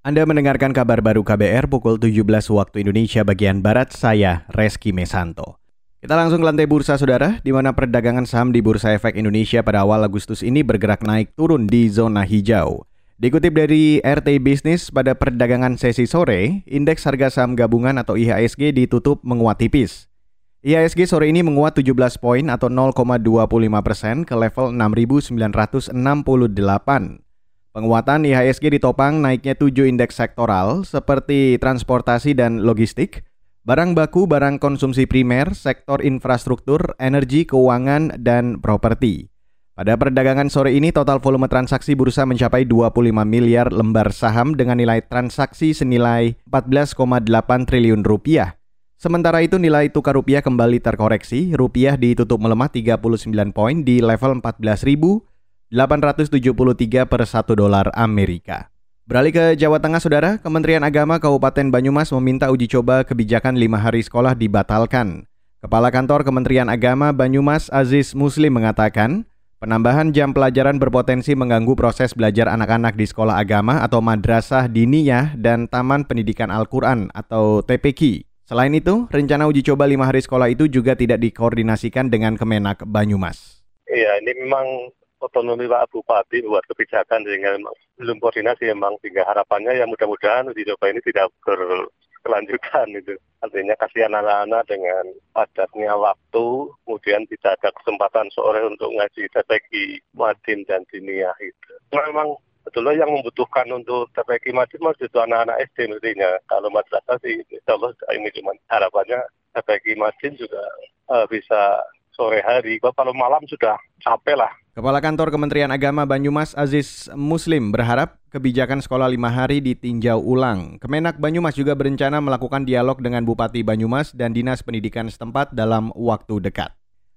Anda mendengarkan kabar baru KBR pukul 17 waktu Indonesia bagian Barat, saya Reski Mesanto. Kita langsung ke lantai bursa saudara, di mana perdagangan saham di Bursa Efek Indonesia pada awal Agustus ini bergerak naik turun di zona hijau. Dikutip dari RT Business pada perdagangan sesi sore, indeks harga saham gabungan atau IHSG ditutup menguat tipis. IHSG sore ini menguat 17 poin atau 0,25 persen ke level 6.968. Penguatan IHSG ditopang naiknya tujuh indeks sektoral seperti transportasi dan logistik, barang baku, barang konsumsi primer, sektor infrastruktur, energi, keuangan, dan properti. Pada perdagangan sore ini total volume transaksi bursa mencapai 25 miliar lembar saham dengan nilai transaksi senilai 14,8 triliun rupiah. Sementara itu nilai tukar rupiah kembali terkoreksi, rupiah ditutup melemah 39 poin di level 14.000 873 per 1 dolar Amerika. Beralih ke Jawa Tengah, Saudara, Kementerian Agama Kabupaten Banyumas meminta uji coba kebijakan lima hari sekolah dibatalkan. Kepala Kantor Kementerian Agama Banyumas Aziz Muslim mengatakan, penambahan jam pelajaran berpotensi mengganggu proses belajar anak-anak di sekolah agama atau madrasah diniyah dan Taman Pendidikan Al-Quran atau TPQ. Selain itu, rencana uji coba lima hari sekolah itu juga tidak dikoordinasikan dengan Kemenak Banyumas. Iya, ini memang otonomi Pak Bupati buat kebijakan dengan belum koordinasi memang sehingga harapannya ya mudah-mudahan uji coba ini tidak berkelanjutan itu. Artinya kasihan anak-anak dengan padatnya waktu, kemudian tidak ada kesempatan sore untuk ngaji TPG, Madin dan Diniyah itu. Memang betulnya yang membutuhkan untuk Madin masih itu anak-anak SD mestinya. Kalau madrasah sih insya Allah ini cuma harapannya TPG Madin juga uh, bisa sore hari. Kalau malam sudah capek lah Kepala Kantor Kementerian Agama Banyumas Aziz Muslim berharap kebijakan sekolah lima hari ditinjau ulang. Kemenak Banyumas juga berencana melakukan dialog dengan Bupati Banyumas dan Dinas Pendidikan setempat dalam waktu dekat.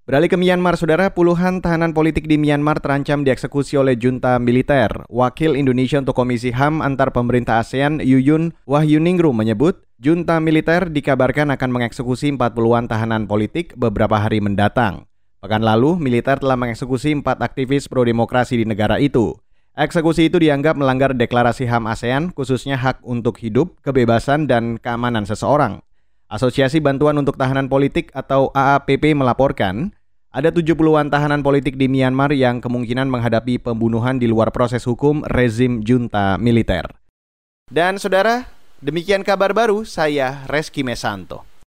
Beralih ke Myanmar, saudara, puluhan tahanan politik di Myanmar terancam dieksekusi oleh junta militer. Wakil Indonesia untuk Komisi HAM antar pemerintah ASEAN, Yuyun Wahyuningru menyebut, junta militer dikabarkan akan mengeksekusi 40-an tahanan politik beberapa hari mendatang. Pekan lalu, militer telah mengeksekusi empat aktivis pro-demokrasi di negara itu. Eksekusi itu dianggap melanggar deklarasi HAM ASEAN, khususnya hak untuk hidup, kebebasan, dan keamanan seseorang. Asosiasi Bantuan untuk Tahanan Politik atau AAPP melaporkan, ada 70-an tahanan politik di Myanmar yang kemungkinan menghadapi pembunuhan di luar proses hukum rezim junta militer. Dan saudara, demikian kabar baru saya Reski Mesanto.